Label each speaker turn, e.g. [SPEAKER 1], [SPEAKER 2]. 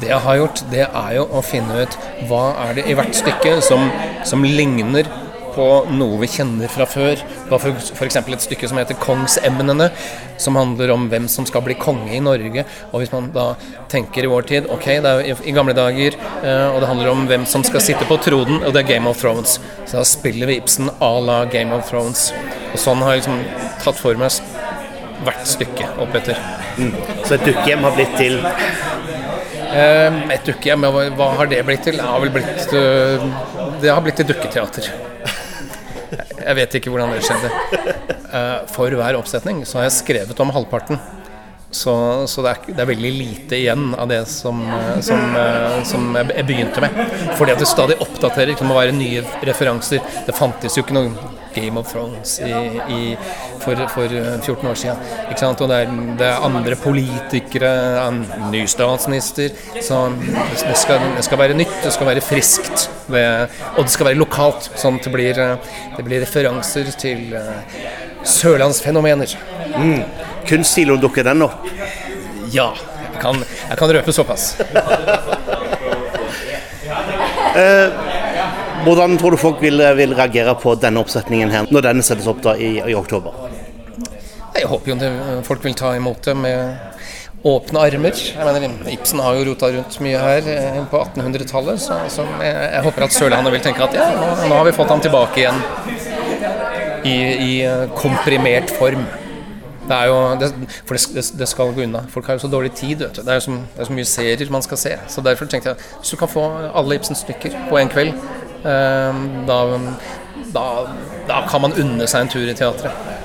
[SPEAKER 1] Det jeg har gjort, det er jo å finne ut hva er det i hvert stykke som, som ligner på noe vi kjenner fra før. Det var f.eks. et stykke som heter 'Kongsemnene', som handler om hvem som skal bli konge i Norge. Og hvis man da tenker i vår tid Ok, det er jo i gamle dager, eh, og det handler om hvem som skal sitte på troden, og det er Game of Thrones. Så da spiller vi Ibsen à la Game of Thrones. Og sånn har jeg liksom tatt for meg hvert stykke oppetter.
[SPEAKER 2] Mm. Så et dukkehjem har blitt til
[SPEAKER 1] Et dukkehjem, hva, har det blitt til? Det har vel blitt uh, Det har blitt til dukketeater. Jeg vet ikke hvordan det skjedde. Uh, for hver oppsetning så har jeg skrevet om halvparten. Så, så det, er, det, er, veldig lite igjen av det som, som, som jeg begynte med. Fordi at det stadig oppdaterer. Det må være nye referanser. Det fantes jo ikke noen Game of Thrones i, i, for, for, 14 år siden. Ikke sant? Og det er, det er andre politikere, en ny statsminister. Så det skal, det skal, være nytt, det skal være friskt. Ved, og det skal være lokalt. Sånn at det blir, det blir referanser til sørlandsfenomener.
[SPEAKER 2] Mm. Kunstsiloen dukker den opp?
[SPEAKER 1] Ja. Jeg kan, jeg kan røpe såpass.
[SPEAKER 2] eh, hvordan tror du folk vil, vil, reagere på denne oppsetningen her, når denne settes opp da i, i oktober?
[SPEAKER 1] Jeg håper jo det, folk vil ta imot det med åpne armer. Jeg mener, Ibsen har jo rota rundt mye her eh, på 1800-tallet, så, så jeg, jeg, håper at Sørlandet vil tenke at ja, nå, nå, har vi fått ham tilbake igjen i, i eh, komprimert form. Det er jo, det, for det, det, skal gå unna. Folk har jo så dårlig tid. vet du. Det er så, det er så mye serier man skal se. Så Derfor tenkte jeg hvis du kan få alle Ibsens stykker på en kveld, eh, da, da, da kan man unne seg en tur i teatret.